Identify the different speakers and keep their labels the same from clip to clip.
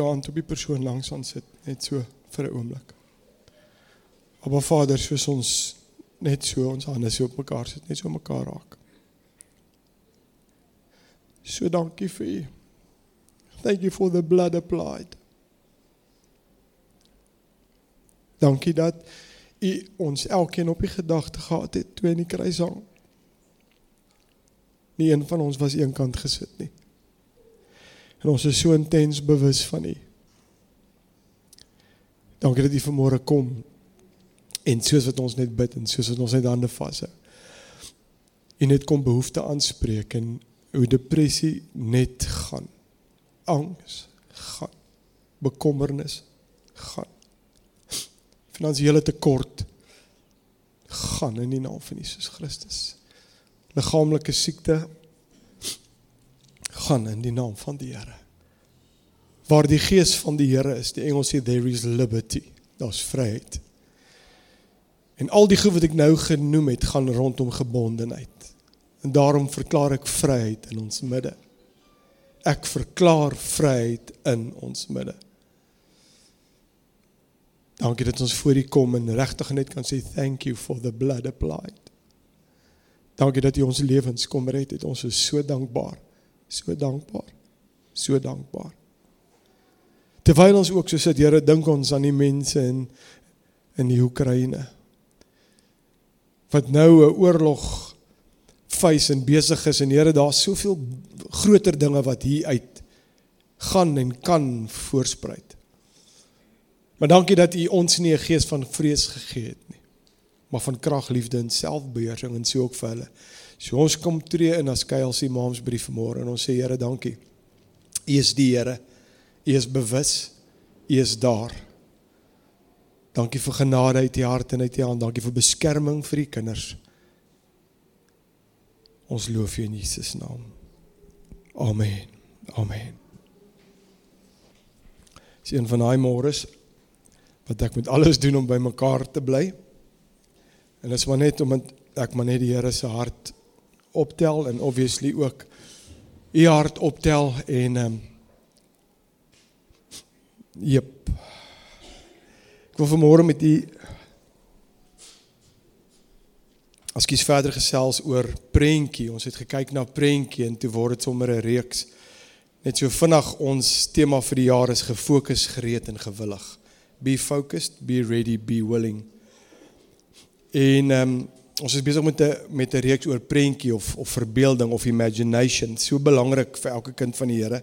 Speaker 1: jou hand op die persoon langs aan sit net so vir 'n oomblik? Maar Vader, soos ons net so ons hande so op mekaar sit, net so mekaar raak. So dankie vir u. Thank you for the blood applied. Dankie dat u ons elkeen op die gedagte gehad het toe in die kruis hang. Nie een van ons was eenkant gesit nie. En ons is so intens bewus van u. Dankie dat u vanmôre kom en soos wat ons net bid en soos wat ons net hande vashou. U net kom behoeftes aanspreek en hoe depressie net gaan. Angs gaan. Bekommernis gaan. Finansiële tekort gaan in die naam van Jesus Christus. Liggaamlike siekte gaan in die naam van die Here. Waar die gees van die Here is, die Engels sê there is liberty. Daar's vryheid. En al die goed wat ek nou genoem het, gaan rondom gebondenheid. En daarom verklaar ek vryheid in ons midde. Ek verklaar vryheid in ons midde. Dankie dat ons voor U kom en regtig net kan sê thank you for the blood applied. Dankie dat U ons lewens kom red het. Ons is so dankbaar. So dankbaar. So dankbaar. Terwyl ons ook so sit, Here, dink ons aan die mense in in die Oekraïne. Wat nou 'n oorlog face en besig is en Here daar's soveel groter dinge wat hier uit gaan en kan voorspruit. Maar dankie dat U ons nie 'n gees van vrees gegee het nie, maar van krag, liefde en selfbeheersing en so ook vir hulle. So ons kom tree in as Kuils Imams brief vanmôre en ons sê Here, dankie. U is die Here. U is bewus. U is daar. Dankie vir genade uit U hart en uit U hand. Dankie vir beskerming vir U kinders. Ons loof U in Jesus naam. Amen. Amen. Dis een van daai môres wat ek moet alles doen om by mekaar te bly. En dit is maar net omdat ek maar net die Here se hart optel en obviously ook u hart optel en ehm um, Jep. Ek wil vanmôre met u As kies verder gesels oor prentjie. Ons het gekyk na prentjie en toe word dit sommer 'n reeks. Net so vinnig ons tema vir die jaar is gefokus, gereed en gewillig. Be focused, be ready, be willing. En ehm um, ons is besig met 'n met 'n reeks oor prentjie of of verbeelding of imagination. So belangrik vir elke kind van die Here.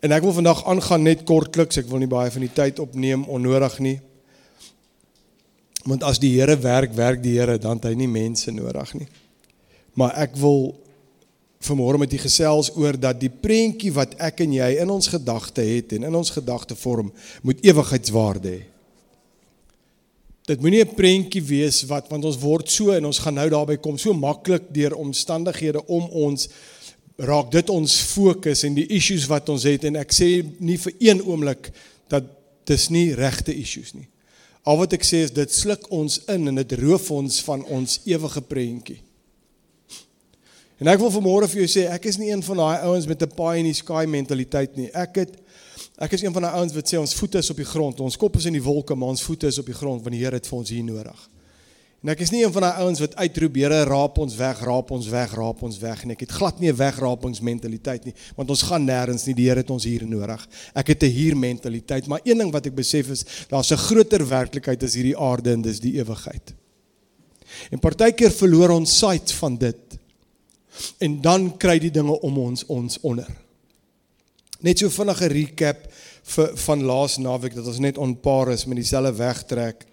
Speaker 1: En ek wil vandag aangaan net kortliks. Ek wil nie baie van die tyd opneem onnodig nie. Want as die Here werk, werk die Here, dan het hy nie mense nodig nie. Maar ek wil vanmôre met u gesels oor dat die prentjie wat ek en jy in ons gedagte het en in ons gedagte vorm, moet ewigheidswaarde hê. Dit moenie 'n prentjie wees wat want ons word so en ons gaan nou daarby kom so maklik deur omstandighede om ons raak dit ons fokus en die issues wat ons het en ek sê nie vir een oomblik dat dis nie regte issues nie. Al wat ek sê is dit sluk ons in en dit roof ons van ons ewige prentjie. En ek wil vanmôre vir jou sê ek is nie een van daai ouens met 'n pie in die sky mentaliteit nie. Ek het ek is een van daai ouens wat sê ons voete is op die grond, ons kop is in die wolke, maar ons voete is op die grond want die Here het vir ons hier nodig. En ek is nie een van daai ouens wat uitroep Here raap ons weg, raap ons weg, raap ons weg en ek het glad nie 'n wegrapingsmentaliteit nie, want ons gaan nêrens nie, die Here het ons hier nodig. Ek het 'n hier mentaliteit, maar een ding wat ek besef is, daar's 'n groter werklikheid as hierdie aarde en dis die ewigheid. En partykeer verloor ons sight van dit. En dan kry die dinge om ons ons onder. Net so vinnige recap vir van laas naweek dat ons net onpaar is met dieselfde wegtrek.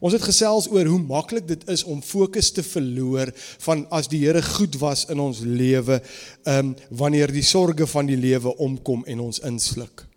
Speaker 1: Ons het gesels oor hoe maklik dit is om fokus te verloor van as die Here goed was in ons lewe, ehm um, wanneer die sorges van die lewe omkom en ons insluk.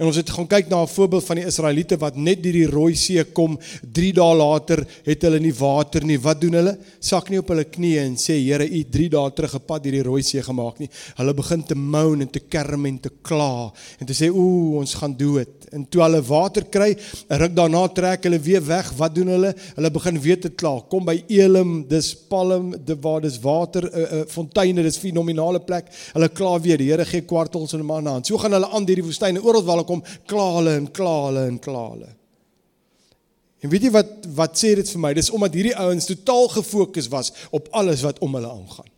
Speaker 1: En ons het gaan kyk na 'n voorbeeld van die Israeliete wat net deur die Rooi See kom. 3 dae later het hulle nie water nie. Wat doen hulle? Sak nie op hulle knieë en sê Here, U 3 dae terug 'n pad deur die Rooi See gemaak nie. Hulle begin te moan en te kerm en te kla en te sê ooh, ons gaan dood. En toe hulle water kry, 'n ruk daarna trek hulle weer weg. Wat doen hulle? Hulle begin weer te kla. Kom by Elim, dis palm, dit waar dis water, 'n uh, uh, fonteine, dis fenominale plek. Hulle kla weer. Die Here gee kwartels en manna. So gaan hulle aan deur die woestyn en oral waar hulle kom, kla hulle en kla hulle en kla hulle. En weet jy wat wat sê dit vir my? Dis omdat hierdie ouens totaal gefokus was op alles wat om hulle aangaan.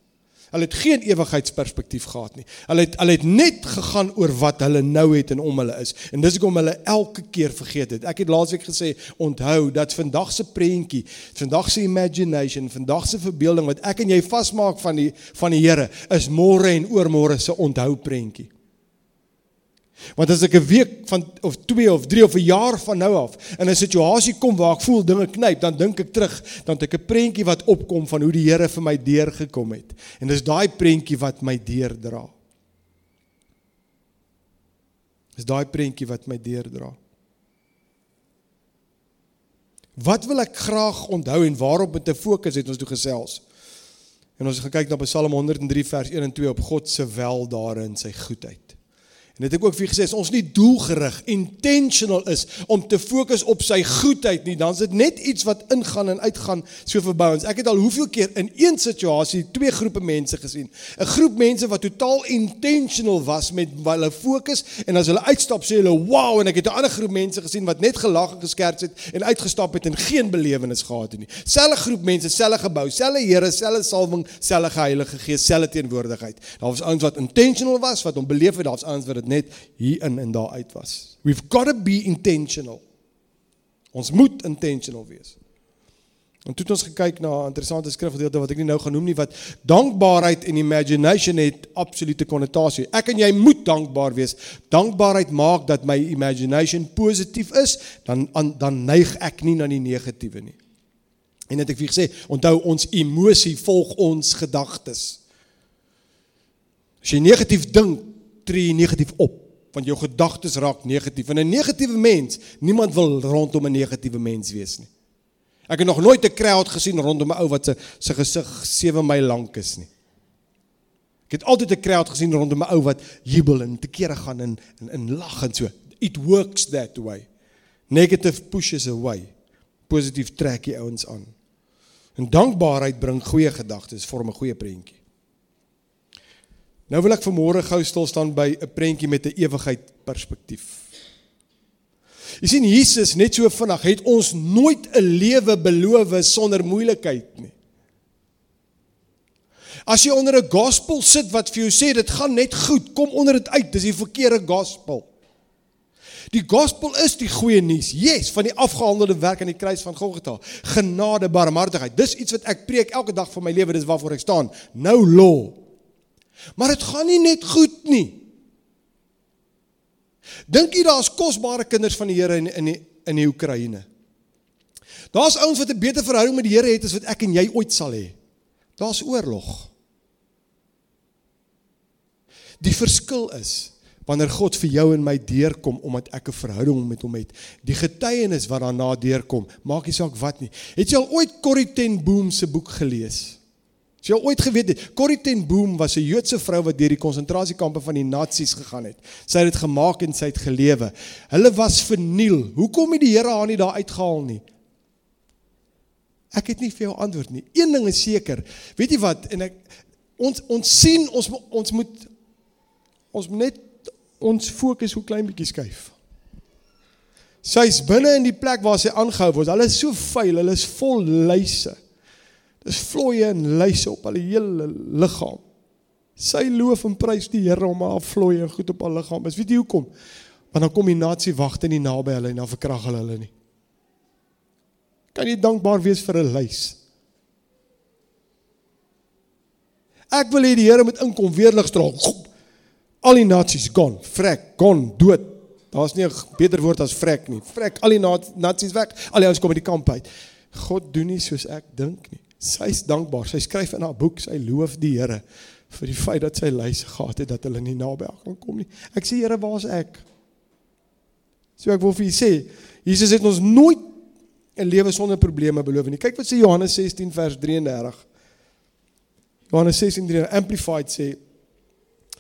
Speaker 1: Hulle het geen ewigheidsperspektief gehad nie. Hulle het hulle het net gegaan oor wat hulle nou het en om hulle is. En dis hoekom hulle elke keer vergeet het. Ek het laasweek gesê, onthou dat vandag se prentjie, vandag se imagination, vandag se verbeelding wat ek en jy vasmaak van die van die Here is môre en oormôre se onthou prentjie. Want as ek 'n week van of 2 of 3 of 'n jaar van nou af in 'n situasie kom waar ek voel dinge knyp, dan dink ek terug, dan het ek 'n prentjie wat opkom van hoe die Here vir my deurgekom het. En dis daai prentjie wat my deurdra. Dis daai prentjie wat my deurdra. Wat wil ek graag onthou en waarop moet ek fokus het ons toe gesels? En ons gaan kyk na Psalm 103 vers 1 en 2 op God se wel daarin sy goedheid. En dit het ook vir gesê, as ons nie doelgerig, intentional is om te fokus op sy goedheid nie, dan is dit net iets wat ingaan en uitgaan so verby ons. Ek het al hoeveel keer in een situasie twee groepe mense gesien. 'n Groep mense wat totaal intentional was met hulle fokus en as hulle uitstap sê hulle, "Wow!" en ek het 'n ander groep mense gesien wat net gelag en geskerts het en uitgestap het en geen belewenis gehad het nie. Selfe groep mense, selfe gebou, selfe Here, selfe salwing, selfe Heilige Gees, selfe teenwoordigheid. Daar was ouens wat intentional was, wat hom beleef het, daar's ouens wat dit net hier in en daar uit was. We've got to be intentional. Ons moet intentional wees. En toe het ons gekyk na 'n interessante skrifgedeelte wat ek nie nou gaan noem nie wat dankbaarheid en imagination het absolute konnotasie. Ek en jy moet dankbaar wees. Dankbaarheid maak dat my imagination positief is, dan dan neig ek nie na die negatiewe nie. En dit ek vir gesê, onthou ons emosie volg ons gedagtes. As jy negatief dink, tree negatief op want jou gedagtes raak negatief. En 'n negatiewe mens niemand wil rondom 'n negatiewe mens wees nie. Ek het nog nooit 'n crowd gesien rondom 'n ou wat se se gesig 7 my lank is nie. Ek het altyd 'n crowd gesien rondom 'n ou wat jubel en te kere gaan en en, en lag en so. It works that way. Negative pushes away. Positief trek die ouens aan. En dankbaarheid bring goeie gedagtes vorm 'n goeie prentjie Nou wil ek vanmôre gou stil staan by 'n prentjie met 'n ewigheid perspektief. Jy sien Jesus net so vinnig het ons nooit 'n lewe beloof sonder moeilikheid nie. As jy onder 'n gospel sit wat vir jou sê dit gaan net goed, kom onder dit uit, dis die verkeerde gospel. Die gospel is die goeie nuus. Yes, van die afgehandelde werk aan die kruis van Golgotha. Genade, barmhartigheid. Dis iets wat ek preek elke dag van my lewe, dis waarvoor ek staan. Nou law. Maar dit gaan nie net goed nie. Dink jy daar's kosbare kinders van die Here in in die, in die Oekraïne? Daar's ouens wat 'n beter verhouding met die Here het as wat ek en jy ooit sal hê. Daar's oorlog. Die verskil is wanneer God vir jou en my deurkom omdat ek 'n verhouding met hom het. Die getuienis wat daarna deurkom, maak nie saak wat nie. Het jy al ooit Corrie ten Boom se boek gelees? As jy ooit geweet het, Corrie ten Boom was 'n Joodse vrou wat deur die konsentrasiekampe van die nasies gegaan het. Sy het dit gemaak en sy het gelewe. Hulle was verniel. Hoekom het die Here haar nie daar uitgehaal nie? Ek het nie vir jou antwoord nie. Een ding is seker. Weet jy wat? En ek ons ons sien ons ons moet ons moet net ons fokus hoe klein bietjie skuif. Sy's binne in die plek waar sy aangehou word. Hulle is so vuil, hulle is vol luise. Dis vloeie en luise op haar hele liggaam. Sy loof en prys die Here om haar vloeie goed op haar liggaam. Is weet jy hoekom? Want dan kom die nasie wagte nie naby hulle en dan verkrag hulle hulle nie. Kan jy dankbaar wees vir 'n luis? Ek wil hê die Here moet inkom weer lig straal. Al die nasies gaan, vrek, gaan dood. Daar's nie 'n beter woord as vrek nie. Vrek al die nasies weg. Al die ouens kom uit die kamp uit. God doen nie soos ek dink nie. Sy's dankbaar. Sy skryf in haar boek, sy loof die Here vir die feit dat sy luise gehad het dat hulle nie naby haar kan kom nie. Ek sê Here, waar's ek? So ek wil vir julle sê, Jesus het ons nooit 'n lewe sonder probleme beloof nie. Kyk wat sê Johannes 16 vers 33. Johannes 16:3 amplified sê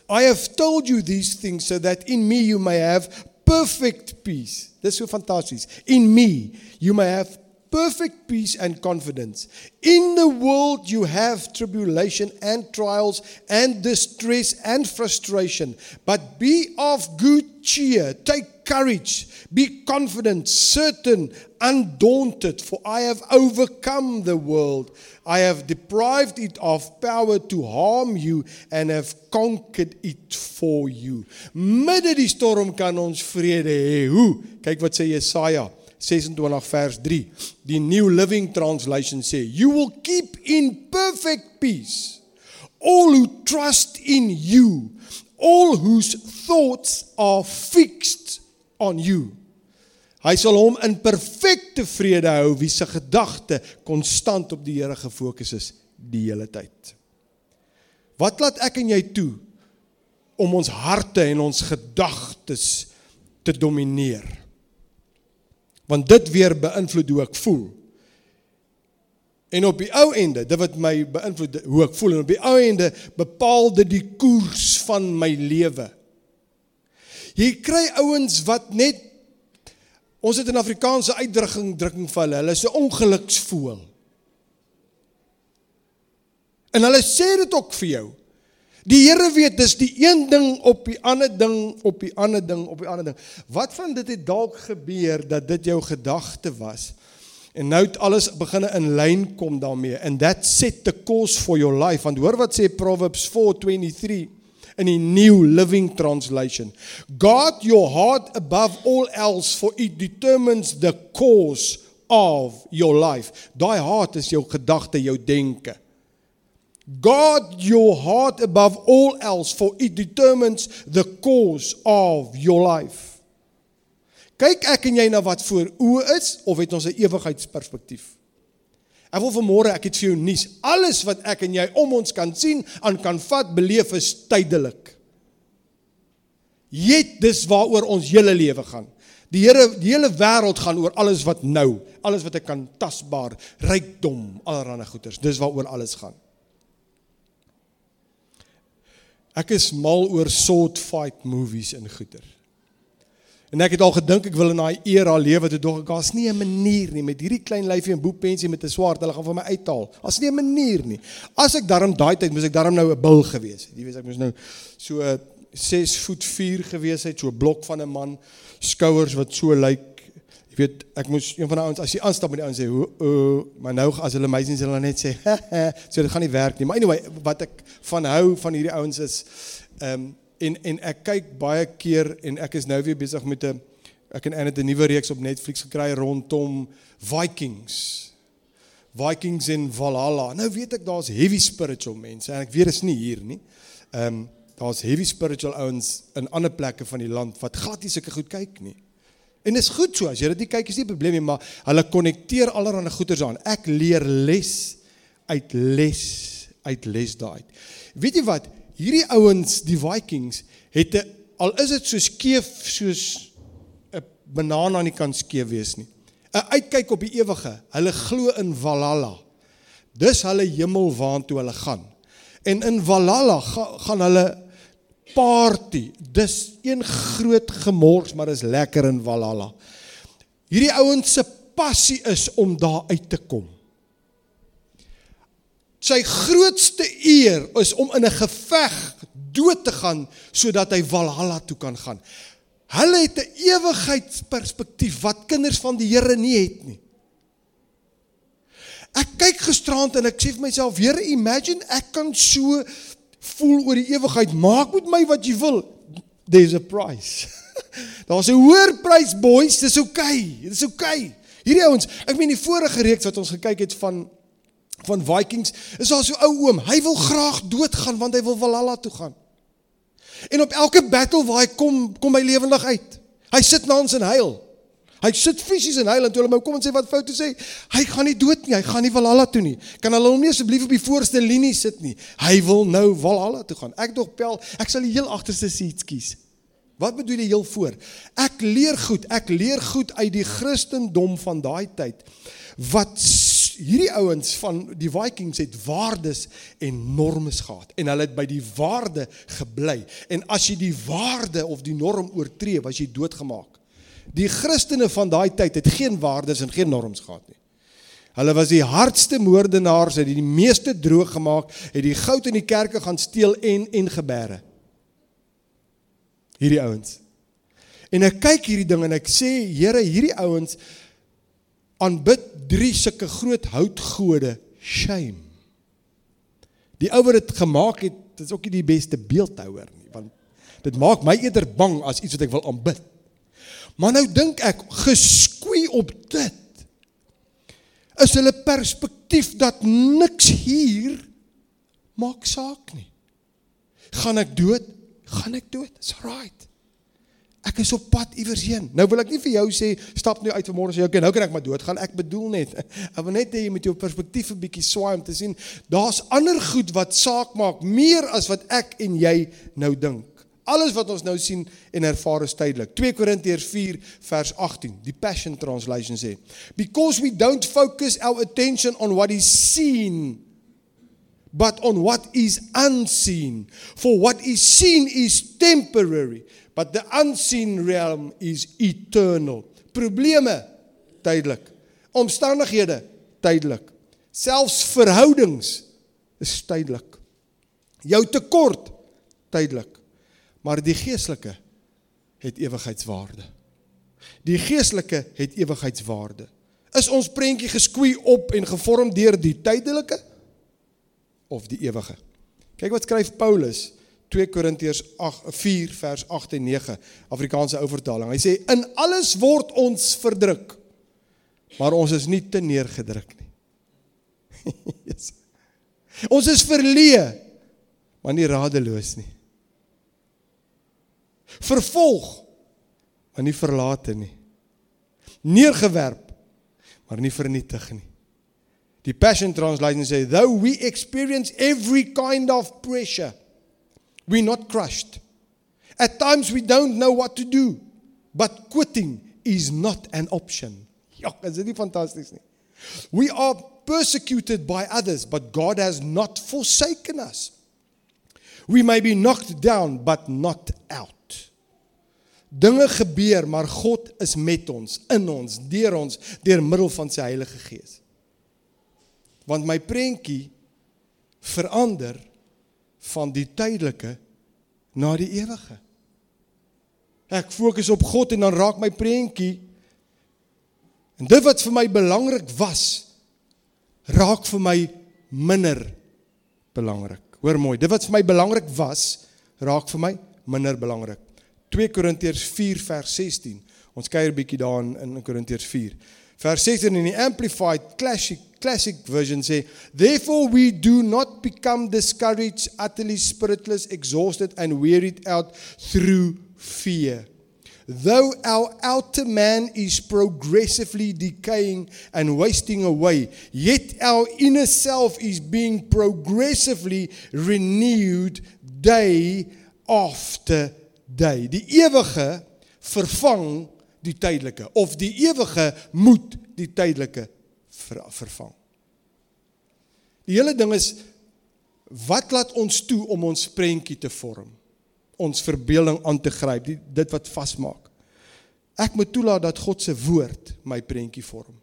Speaker 1: I have told you these things so that in me you may have perfect peace. Dis so fantasties. In me you may have perfect peace and confidence. In the world, you have tribulation and trials and distress and frustration. But be of good cheer. Take courage. Be confident, certain, undaunted, for I have overcome the world. I have deprived it of power to harm you and have conquered it for you. Midde die storm kan ons vrede hê. Hoe? Kyk wat sê Jesaja 26 vers 3. Die New Living Translation sê, "You will keep in perfect peace all who trust in you, all whose thoughts are fixed on you." Hy sal hom in perfekte vrede hou wie se gedagte konstant op die Here gefokus is die hele tyd. Wat laat ek en jy toe om ons harte en ons gedagtes te domineer? Want dit weer beïnvloed hoe ek voel. En op die ou ende, dit wat my beïnvloed hoe ek voel en op die ou ende bepaal dit die koers van my lewe. Jy kry ouens wat net ons het 'n Afrikaanse uitdrukking drukking vir hulle, hulle is 'n ongeluksvoël. En hulle sê dit ook vir jou. Die Here weet dis die een ding op die ander ding op die ander ding op die ander ding. Wat van dit het dalk gebeur dat dit jou gedagte was? En nou het alles begine in lyn kom daarmee and that set the course for your life. Want hoor wat sê Proverbs 4:23 in die New Living Translation. God your heart above all else for it determines the course of your life. Daai hart is jou gedagte, jou denke. God your heart above all else for it determines the course of your life. Kyk ek en jy na wat voor oë is of het ons 'n ewigheidsperspektief? Ek wil vanmôre ek het vir jou nuus. Alles wat ek en jy om ons kan sien, aan kan vat, beleef is tydelik. Jet dis waaroor ons hele lewe gaan. Die Here, die hele wêreld gaan oor alles wat nou, alles wat ek kan tasbaar, rykdom, allerlei goeders. Dis waaroor alles gaan. Ek is mal oor sword fight movies en goeter. En ek het al gedink ek wil in daai era lewe te dog ek daar's nie 'n manier nie met hierdie klein lyfie en boepensie met 'n swaard hulle gaan vir my uithaal. Daar's nie 'n manier nie. As ek daarom daai tyd moes ek daarom nou 'n bil gewees het. Jy weet ek moes nou so 6 voet 4 gewees het, so 'n blok van 'n man, skouers wat so lyk Jy weet, ek moes een van die ouens as jy aanstap met die ouens sê, "O, o," maar nou as hulle meisies hulle net sê, "So dit gaan nie werk nie." Maar anyway, wat ek van hou van hierdie ouens is ehm um, en en ek kyk baie keer en ek is nou weer besig met 'n ek en Annet 'n nuwe reeks op Netflix gekry rondom Vikings. Vikings in Valhalla. Nou weet ek daar's heavy spiritual mense en ek weet dit is nie hier nie. Ehm um, daar's heavy spiritual ouens in ander plekke van die land wat glad nie sulke goed kyk nie. En dit is goed so as jy dit nie kyk is nie 'n probleem nie, maar hulle konnekteer allerlei goeders aan. Ek leer les uit les uit les daai. Weet jy wat? Hierdie ouens, die Vikings, het 'n al is dit so skeef soos 'n banaan aan die kant skeef wees nie. 'n Uitkyk op die ewige. Hulle glo in Valhalla. Dis hulle hemel waartoe hulle gaan. En in Valhalla ga, gaan hulle party. Dis een groot gemors, maar is lekker in Valhalla. Hierdie ouens se passie is om daar uit te kom. Sy grootste eer is om in 'n geveg dood te gaan sodat hy Valhalla toe kan gaan. Hulle het 'n ewigheidsperspektief wat kinders van die Here nie het nie. Ek kyk gisterand en ek sê vir myself, Here, imagine ek kan so voel oor die ewigheid. Maak met my wat jy wil. There's a price. Daar's 'n hoër prys boys, dis oukei. Okay. Dis oukei. Okay. Hierdie ouens, ek meen die vorige reeks wat ons gekyk het van van Vikings, is daar so ou oom. Hy wil graag doodgaan want hy wil Valhalla toe gaan. En op elke battle waar hy kom, kom hy lewendig uit. Hy sit na ons en huil. Hy sit fisies in en toe hulle my kom en sê wat foute sê, hy gaan nie dood nie, hy gaan nie Valhalla toe nie. Kan hulle hom nie asseblief op die voorste linie sit nie. Hy wil nou Valhalla toe gaan. Ek dog pel, ek sal die heel agterste seats kies. Wat bedoel jy heel voor? Ek leer goed, ek leer goed uit die Christendom van daai tyd wat hierdie ouens van die Vikings het waardes en normes gehad en hulle het by die waarde gebly en as jy die waarde of die norm oortree was jy doodgemaak. Die Christene van daai tyd het geen waardes en geen norms gehad nie. Hulle was die hardste moordenaars, het die meeste droog gemaak, het die goud in die kerke gaan steel en en gebeere. Hierdie ouens. En ek kyk hierdie ding en ek sê, Here, hierdie ouens aanbid drie sulke groot houtgode, shame. Die ou wat dit gemaak het, dit is ook nie die beste beeldhouer nie, want dit maak my eerder bang as iets wat ek wil aanbid. Maar nou dink ek geskoei op dit is hulle perspektief dat niks hier maak saak nie. Gaan ek dood? Gaan ek dood? It's right. Ek is op pad iewers heen. Nou wil ek nie vir jou sê stap nou uit vanmôre sê okay, nou kan ek maar doodgaan. Ek bedoel net, ek wil net hê jy moet jou perspektief 'n bietjie swaai om te sien daar's ander goed wat saak maak meer as wat ek en jy nou dink. Alles wat ons nou sien en ervaar is tydelik. 2 Korintiërs 4 vers 18. Die Passion Translation sê: Because we don't focus our attention on what is seen but on what is unseen. For what is seen is temporary, but the unseen realm is eternal. Probleme tydelik. Omstandighede tydelik. Selfs verhoudings is tydelik. Jou tekort tydelik maar die geestelike het ewigheidswaarde. Die geestelike het ewigheidswaarde. Is ons prentjie geskoei op en gevorm deur die tydelike of die ewige? Kyk wat skryf Paulus 2 Korintiërs 4 vers 8 en 9 Afrikaanse ou vertaling. Hy sê in alles word ons verdruk. Maar ons is nie te neergedruk nie. yes. Ons is verleë, maar nie radeloos nie vervolg maar nie verlate nie. Neergewerp maar nie vernietig nie. Die passion translation sê though we experience every kind of pressure we not crushed. At times we don't know what to do but quitting is not an option. Ja is dit nie fantasties nie? We are persecuted by others but god has not forsaken us. We may be knocked down but not out Dinge gebeur, maar God is met ons, in ons, deur ons, deur middel van sy Heilige Gees. Want my prentjie verander van die tydelike na die ewige. Ek fokus op God en dan raak my prentjie en dit wat vir my belangrik was raak vir my minder belangrik. Hoor mooi, dit wat vir my belangrik was raak vir my minder belangrik. 2 Korintiërs 4 vers 16. Ons kyk 'n bietjie daarin in Korintiërs 4. Vers 16 in die amplified classic classic version sê, "Therefore we do not become discouraged, utterly spiritless, exhausted and wearied out through fear." Though our outer man is progressively decaying and wasting away, yet our inner self is being progressively renewed day after day. Die ewige vervang die tydelike of die ewige moet die tydelike ver, vervang. Die hele ding is wat laat ons toe om ons prentjie te vorm? Ons verbeelding aan te gryp, die, dit wat vasmaak. Ek moet toelaat dat God se woord my prentjie vorm.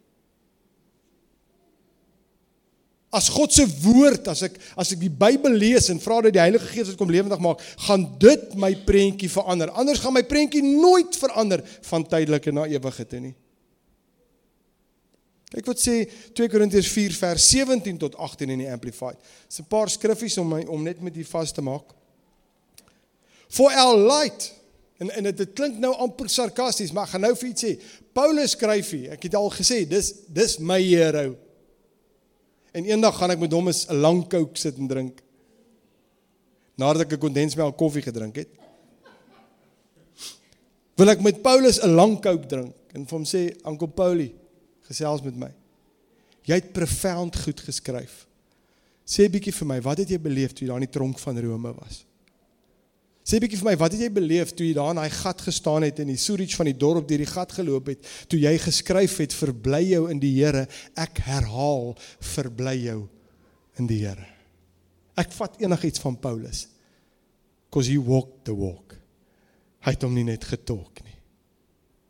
Speaker 1: As God se woord, as ek as ek die Bybel lees en vra dat die Heilige Gees dit kom lewendig maak, gaan dit my prentjie verander. Anders gaan my prentjie nooit verander van tydelike na ewige te nie. Kyk wat sê 2 Korintiërs 4 vers 17 tot 18 in die Amplified. Dis 'n paar skriffies om my om net met u vas te maak. For our light en en dit klink nou amper sarkasties, maar ek gaan nou vir iets sê. Paulus skryf hier, ek het al gesê, dis dis my hero. En eendag gaan ek met hom 'n lang coke sit en drink. Nadat ek 'n kondensmelk koffie gedrink het. Wil ek met Paulus 'n lang coke drink en vir hom sê, "Anko Paulie, gesels met my. Jy het profound goed geskryf. Sê bietjie vir my, wat het jy beleef toe jy daar in die tronk van Rome was?" Sê bietjie vir my, wat het jy beleef toe jy daar in daai gat gestaan het in die Surich van die dorp deur die gat geloop het, toe jy geskryf het verbly jou in die Here, ek herhaal verbly jou in die Here. Ek vat enigiets van Paulus. Cause he walked the walk. Hy het hom nie net getalk nie.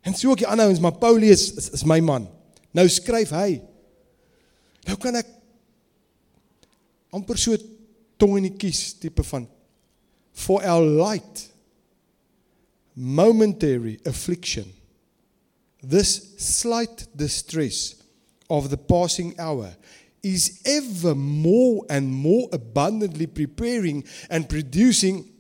Speaker 1: En so ook die ander ouens, maar Paulus is, is my man. Nou skryf hy. Nou kan ek amper so tong in die kies tipe van for our light. Momentary affliction. This slight distress of the passing hour is ever more and more abundantly preparing and producing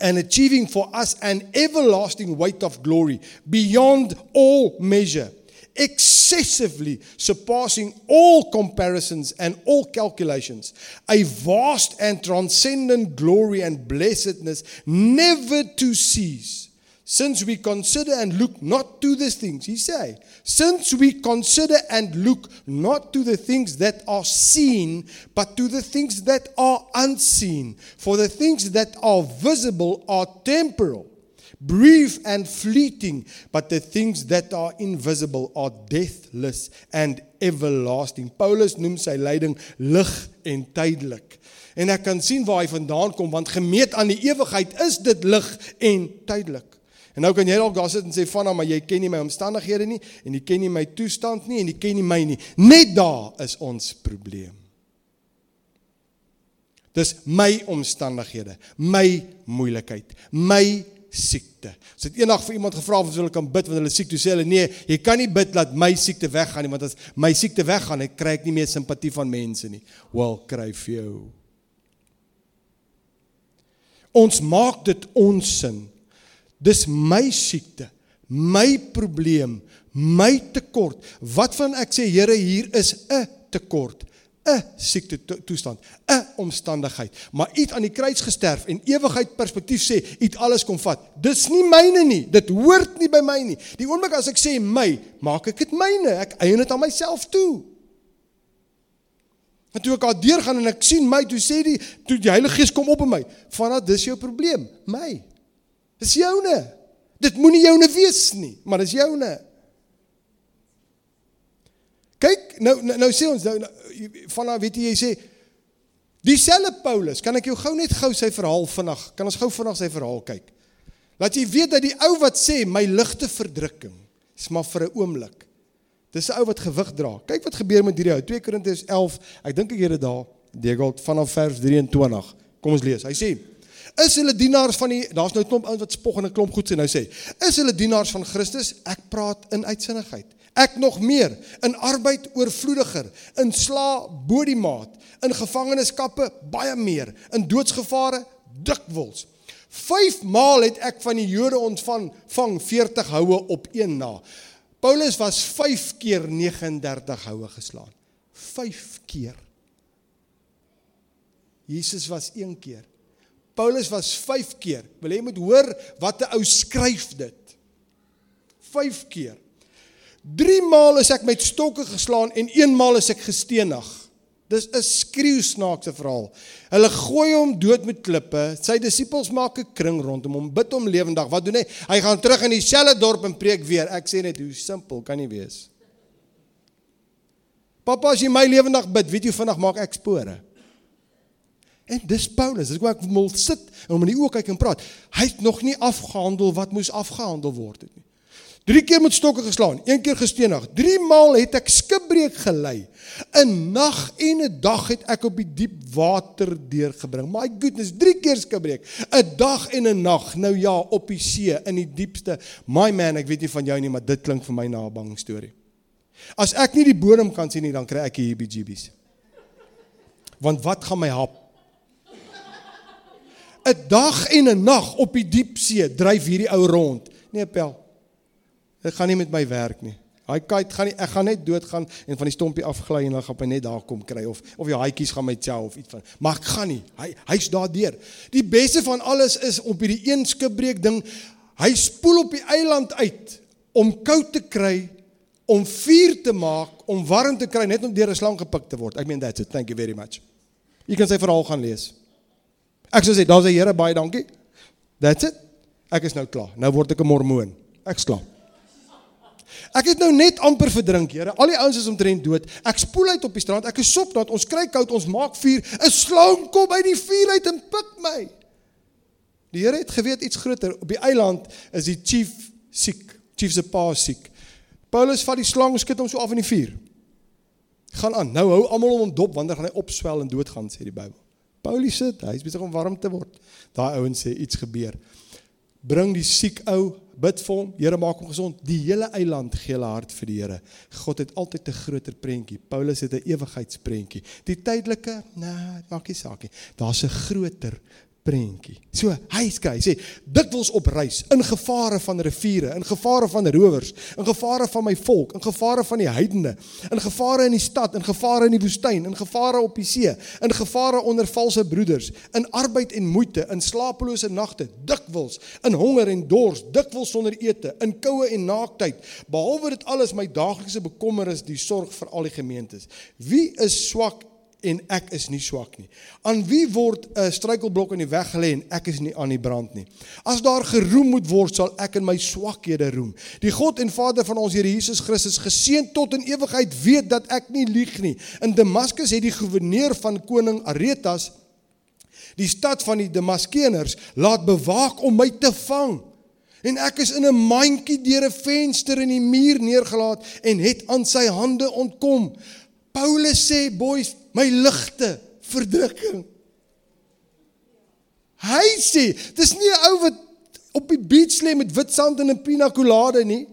Speaker 1: and achieving for us an everlasting weight of glory beyond all measure excessively surpassing all comparisons and all calculations, a vast and transcendent glory and blessedness never to cease. Since we consider and look not to the things, he say, since we consider and look not to the things that are seen, but to the things that are unseen. For the things that are visible are temporal brief and fleeting, but the things that are invisible are deathless and everlasting. Paulus noem sy lyding lig en tydelik. En ek kan sien waar hy vandaan kom want gemeet aan die ewigheid is dit lig en tydelik. En nou kan jy dalk daar sit en sê vana maar jy ken nie my omstandighede nie en jy ken nie my toestand nie en jy ken nie my nie. Net daar is ons probleem. Dis my omstandighede, my moeilikheid, my siekte. As dit eendag vir iemand gevra of hulle kan bid wanneer hulle siek, toe sê hulle nee, jy kan nie bid dat my siekte weggaan nie, want as my siekte weggaan, ek kry ek nie meer simpatie van mense nie. Wel, kry vir jou. Ons maak dit ons sin. Dis my siekte, my probleem, my tekort. Wat van ek sê Here, hier is 'n tekort. 'n siekte toestand, 'n omstandigheid, maar het aan die kruis gesterf en ewigheid perspektief sê, het alles kom vat. Dis nie myne nie. Dit hoort nie by my nie. Die oomblik as ek sê my, maak ek dit myne. Ek eien dit aan myself toe. En toe ek al deurgaan en ek sien my, toe sê die toe die Heilige Gees kom op in my, vanat dis jou probleem, my. Dis joune. Dit moenie joune wees nie, maar dis joune. Kyk, nou nou, nou sê ons nou, nou van weet jy jy sê dieselfde Paulus, kan ek jou gou net gou sy verhaal vinnig, kan ons gou vinnig sy verhaal kyk. Laat jy weet dat die ou wat sê my ligte verdrukking is maar vir 'n oomblik. Dis 'n ou wat gewig dra. Kyk wat gebeur met hierdie ou. 2 Korintiërs 11. Ek dink ek het dit daar. Degald vanaf vers 23. Kom ons lees. Hy sê: Is hulle dienaars van die daar's nou 'n klomp ouens wat spog en 'n klomp goed sê nou sê. Is hulle dienaars van Christus? Ek praat in uitsinnigheid. Ek nog meer in arbeid oorvloediger, in sla bo die maat, in gevangenskappe baie meer, in doodsgevare dikwels. 5 maal het ek van die Jode ontvang vang 40 houe op een na. Paulus was 5 keer 39 houe geslaan. 5 keer. Jesus was 1 keer. Paulus was 5 keer. Wil jy moet hoor wat 'n ou skryf dit. 5 keer. 3 maal is ek met stokke geslaan en 1 maal is ek gestenig. Dis 'n skreeu snaakse verhaal. Hulle gooi hom dood met klippe. Sy disippels maak 'n kring rondom hom, bid hom lewendig. Wat doen hy? Hy gaan terug in dieselfde dorp en preek weer. Ek sê net hoe simpel kan nie wees. Pappa, as jy my lewendig bid, weet jy vinnig maak ek spore. En dis Paulus. Dis hoe ek moet sit en hom in die oë kyk en praat. Hy het nog nie afgehandel wat moes afgehandel word het nie. Drie keer met stokke geslaan, een keer gestenig. Drie maal het ek skipbreek gelei. 'n Nag en 'n dag het ek op die diep water deurgebring. My goodness, drie keer skipbreek. 'n Dag en 'n nag. Nou ja, op die see in die diepste. My man, ek weet nie van jou nie, maar dit klink vir my na 'n bang storie. As ek nie die bodem kan sien nie, dan kry ek hier BGBs. Want wat gaan my hap? 'n Dag en 'n nag op die diep see dryf hierdie ou rond. Nee, pel. Dit gaan nie met my werk nie. Daai kite gaan nie ek gaan net doodgaan en van die stompie afgly en dan gaan hy net daar kom kry of of die haatjies gaan my chow of iets van. Maar ek gaan nie. Hy hy's daardeur. Die beste van alles is op hierdie een skipbreek ding. Hy spoel op die eiland uit om koud te kry, om vuur te maak, om warm te kry net om deur 'n slang gepik te word. I mean that's it. Thank you very much. Jy kan sy verhaal gaan lees. Ek sou sê daar's 'n Here baie dankie. That's it. Ek is nou klaar. Nou word ek 'n mormoon. Ek's klaar. Ek het nou net amper verdrink, Here. Al die ouens is omtrent dood. Ek spoel uit op die strand. Ek is sop dat ons kry koud, ons maak vuur. 'n Slang kom uit die vuur uit en pik my. Die Here het geweet iets groter. Op die eiland is die chief siek. Chief se pa siek. Paulus vat die slang, skiet hom so af in die vuur. Gaan aan. Nou hou almal om hom dop wanneer gaan hy opswel en doodgaan, sê die Bybel. Paulus sit, hy is besig om warm te word. Daai ouens sê iets gebeur. Bring die siek ou bid vir hom, Here maak hom gesond. Die hele eiland gee hulle hart vir die Here. God het altyd 'n groter prentjie. Paulus het 'n ewigheidsprentjie. Die tydelike, nee, maak nie saak nie. Daar's 'n groter prentjie. So, hy skry, hy sê, dikwels op reis, in gevare van riviere, in gevare van rowers, in gevare van my volk, in gevare van die heidene, in gevare in die stad, in gevare in die woestyn, in gevare op die see, in gevare onder valse broeders, in arbeid en moeite, in slapelose nagte, dikwels in honger en dors, dikwels sonder ete, in koue en naaktheid. Behalwe dit alles my daaglikse bekommernis die sorg vir al die gemeentes. Wie is swak en ek is nie swak nie. Aan wie word 'n struikelblok in die weg gelê en ek is nie aan die brand nie. As daar geroem moet word, sal ek in my swakhede roem. Die God en Vader van ons Here Jesus Christus, geseën tot in ewigheid, weet dat ek nie lieg nie. In Damaskus het die goewerneur van koning Aretas die stad van die Damaskeners laat bewaak om my te vang. En ek is in 'n mandjie deur 'n venster in die muur neergelaat en het aan sy hande ontkom. Paulus sê, "Boys, my ligte verdrukking." Hy sê, dis nie 'n ou wat op die beach lê met wit sand en 'n pina colada nie.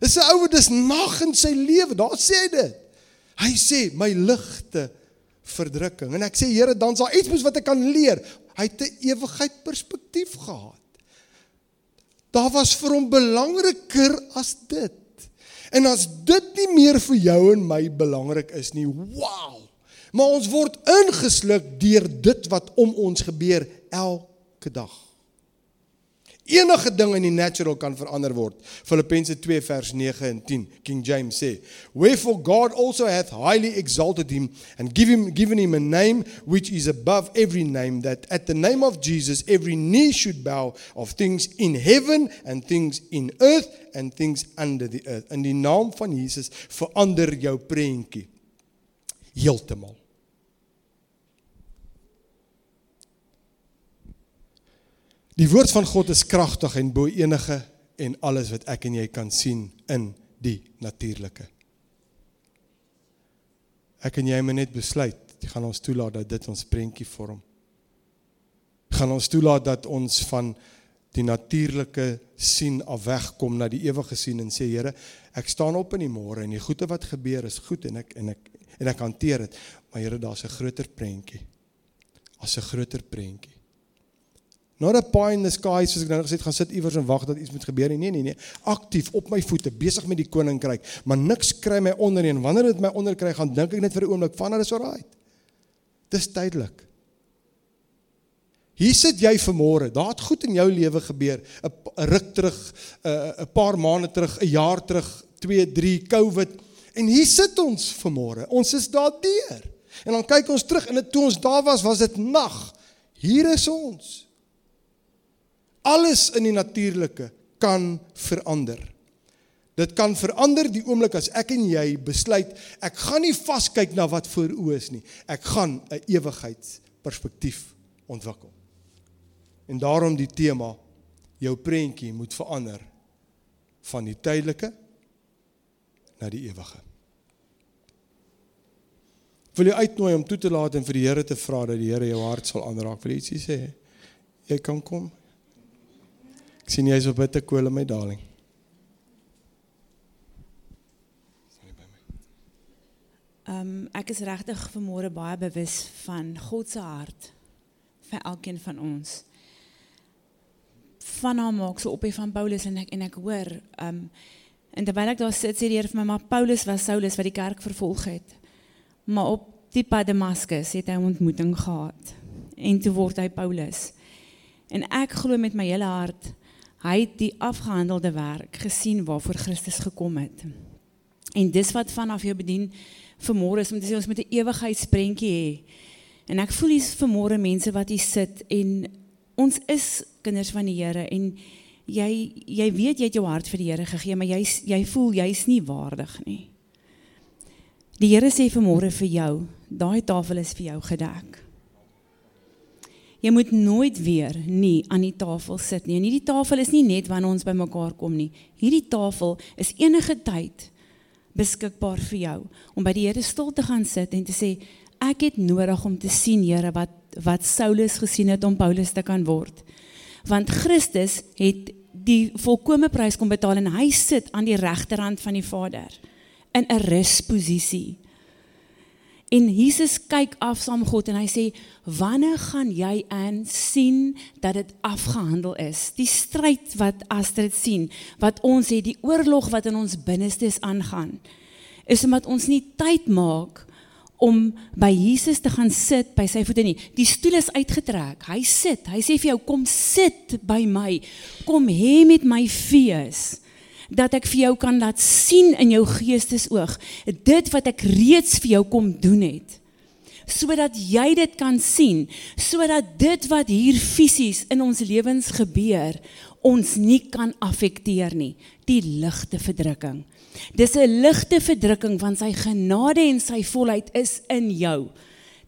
Speaker 1: Dis 'n ou wat dis nag in sy lewe. Daar sê hy dit. Hy sê, "My ligte verdrukking." En ek sê, "Here, dan's daar iets mos wat ek kan leer." Hy het 'n ewigheid perspektief gehad. Daar was vir hom belangriker as dit. En as dit nie meer vir jou en my belangrik is nie, wow. Maar ons word ingesluk deur dit wat om ons gebeur elke dag. Enige ding in die natural kan verander word. Filippense 2 vers 9 en 10. King James sê, "Wherefore God also hath highly exalted him and give him given him a name which is above every name that at the name of Jesus every knee should bow of things in heaven and things in earth and things under the earth." In die naam van Jesus verander jou prentjie heeltemal. Die woord van God is kragtig en bo enige en alles wat ek en jy kan sien in die natuurlike. Ek en jy moet net besluit, jy gaan ons toelaat dat dit ons prentjie vorm. Gaan ons toelaat dat ons van die natuurlike sien af wegkom na die ewige sien en sê Here, ek staan op in die môre en die goeie wat gebeur is goed en ek en ek en ek hanteer dit. Maar Here, daar's 'n groter prentjie. Daar's 'n groter prentjie. Not a pie in the sky soos ek nou gesê het gaan sit iewers en wag dat iets moet gebeur nie. Nee nee nee. Aktief op my voete, besig met die koninkryk, maar niks kry my onder nie. En wanneer dit my onder kry, gaan dink ek net vir 'n oomblik van dit is alright. Dis tydelik. Hier sit jy vanmôre. Daar het goed in jou lewe gebeur. 'n ruk terug, 'n paar maande terug, 'n jaar terug, 2, 3 COVID. En hier sit ons vanmôre. Ons is daar deur. En dan kyk ons terug en toe ons daar was, was dit nag. Hier is ons alles in die natuurlike kan verander. Dit kan verander die oomblik as ek en jy besluit ek gaan nie vaskyk na wat voor oë is nie. Ek gaan 'n ewigheidsperspektief ontwikkel. En daarom die tema jou prentjie moet verander van die tydelike na die ewige. Wil jy uitnooi om toe te laat en vir die Here te vra dat die Here jou hart sal aanraak? Wil jy ietsie sê? Jy kan kom. Ek sien jy's op bitte kool in my darling.
Speaker 2: Ehm um, ek is regtig vanmôre baie bewus van God se hart vir elkeen van ons. Van hom maak so op hy van Paulus en ek en ek hoor ehm um, en terwyl ek daar sit sê die Here vir my maar Paulus was Saulus wat die kerk vervolg het. Maar op die pad Damaskus het hy 'n ontmoeting gehad en toe word hy Paulus. En ek glo met my hele hart hy het die afgehandelde werk gesien waarvoor Christus gekom het. En dis wat vanaf jou bedien vanmôre is om te sê ons moet 'n ewigheidsprentjie hê. En ek voel hier's vanmôre mense wat hier sit en ons is kinders van die Here en jy jy weet jy het jou hart vir die Here gegee, maar jy jy voel jy's nie waardig nie. Die Here sê vanmôre vir jou, daai tafel is vir jou gedek. Jy moet nooit weer nie aan die tafel sit nie. En hierdie tafel is nie net wanneer ons bymekaar kom nie. Hierdie tafel is enige tyd beskikbaar vir jou om by die Here stil te gaan sit en te sê ek het nodig om te sien Here wat wat Saulus gesien het om Paulus te kan word. Want Christus het die volkomme prys kom betaal en hy sit aan die regterhand van die Vader in 'n rusposisie. En Jesus kyk af saam God en hy sê wanneer gaan jy aan sien dat dit afgehandel is? Die stryd wat Astrid sien wat ons het die oorlog wat in ons binnestes aangaan is omdat ons nie tyd maak om by Jesus te gaan sit by sy voete nie. Die stoel is uitgetrek. Hy sit. Hy sê vir jou kom sit by my. Kom hê met my fees dat ek vir jou kan laat sien in jou geestesoog dit wat ek reeds vir jou kom doen het. Sodat jy dit kan sien sodat dit wat hier fisies in ons lewens gebeur ons nie kan affekteer nie. Die ligte verdrukking. Dis 'n ligte verdrukking van sy genade en sy volheid is in jou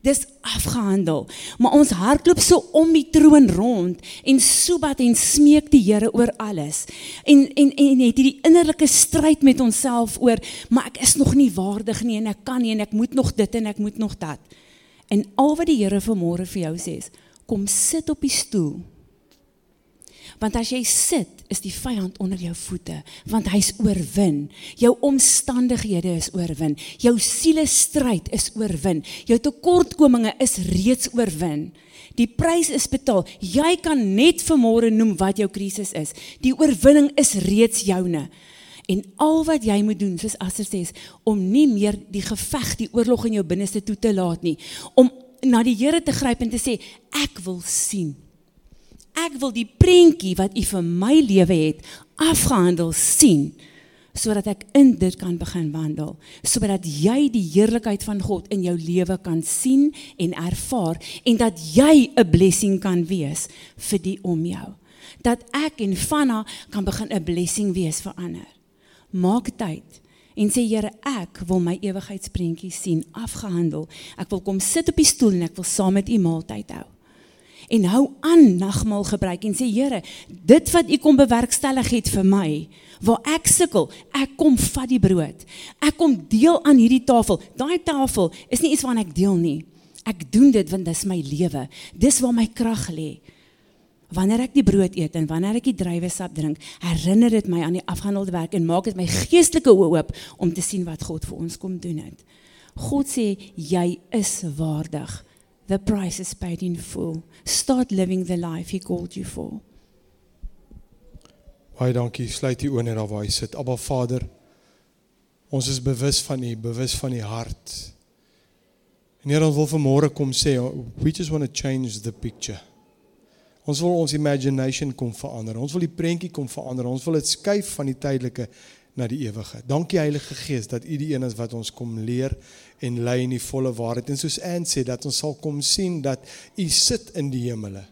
Speaker 2: Dis afgehandel. Maar ons hardloop so om die troon rond en sobat en smeek die Here oor alles. En en en het hierdie innerlike stryd met onsself oor, maar ek is nog nie waardig nie en ek kan nie en ek moet nog dit en ek moet nog dat. En al wat die Here vanmôre vir jou sê is, kom sit op die stoel Want as jy sit, is die vyand onder jou voete, want hy's oorwin. Jou omstandighede is oorwin. Jou siele stryd is oorwin. Jou tekortkominge is reeds oorwin. Die prys is betaal. Jy kan net vanmôre noem wat jou krisis is. Die oorwinning is reeds joune. En al wat jy moet doen, soos Aster sê, is om nie meer die geveg, die oorlog in jou binneste toe te laat nie, om na die Here te gryp en te sê, ek wil sien ek wil die prentjie wat u vir my lewe het afgehandel sien sodat ek in dit kan begin wandel sodat jy die heerlikheid van God in jou lewe kan sien en ervaar en dat jy 'n blessing kan wees vir die om jou. Dat ek en Vanna kan begin 'n blessing wees vir ander. Maak tyd en sê Here ek wil my ewigheidsprentjie sien afgehandel. Ek wil kom sit op die stoel en ek wil saam met u maaltyd hou en hou aan nagmaal gebruik en sê Here, dit wat U kom bewerkstellig het vir my, waar ek sukkel, ek kom vat die brood. Ek kom deel aan hierdie tafel. Daai tafel is nie iets waarna ek deel nie. Ek doen dit want dit is my lewe. Dis waar my krag lê. Wanneer ek die brood eet en wanneer ek die druiwesap drink, herinner dit my aan die afgehandelde werk en maak dit my geestelike oë oop om te sien wat God vir ons kom doen het. God sê jy is waardig. The price is paid in full. Start living the life he called you for.
Speaker 1: Baie dankie. Sluit die oë net daar waar jy sit. Abba Vader, ons is bewus van U, bewus van U hart. En Here, ons wil vanmôre kom sê, we just want to change the picture. Ons wil ons imagination kom verander. Ons wil die prentjie kom verander. Ons wil dit skuif van die tydelike na die ewige. Dankie Heilige Gees dat U die een is wat ons kom leer en lei in die volle waarheid. En soos Ann sê dat ons sal kom sien dat U sit in die hemele.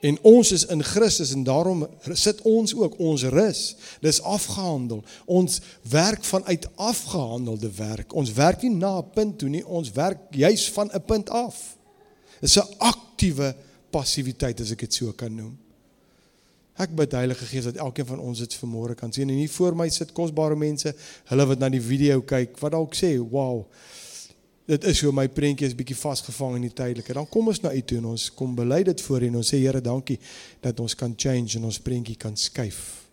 Speaker 1: En ons is in Christus en daarom sit ons ook ons rus. Dis afgehandel. Ons werk vanuit afgehandelde werk. Ons werk nie na 'n punt toe nie, ons werk juis van 'n punt af. Dis 'n aktiewe passiwiteit as ek dit so kan noem. Ek bid Heilige Gees dat elkeen van ons dit vanmôre kan sien en hier voor my sit kosbare mense, hulle wat na die video kyk, wat dalk sê, "Wow. Dit is hoe my prentjie is bietjie vasgevang in die tydelike." Dan kom ons na U toe en ons kom bely dit voor U en ons sê, "Here, dankie dat ons kan change en ons prentjie kan skuif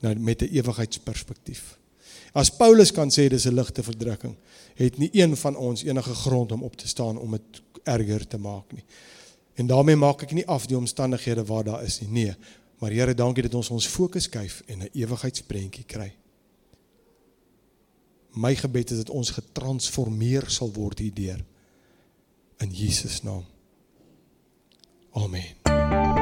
Speaker 1: na met 'n ewigheidsperspektief." As Paulus kan sê dis 'n ligte verdrukking, het nie een van ons enige grond om op te staan om dit erger te maak nie. En daarmee maak ek nie af die omstandighede waar daar is nie. Nee, maar Here, dankie dat ons ons fokus skuif en 'n ewigheidsprentjie kry. My gebed is dat ons getransformeer sal word hierdeur in Jesus naam. Amen.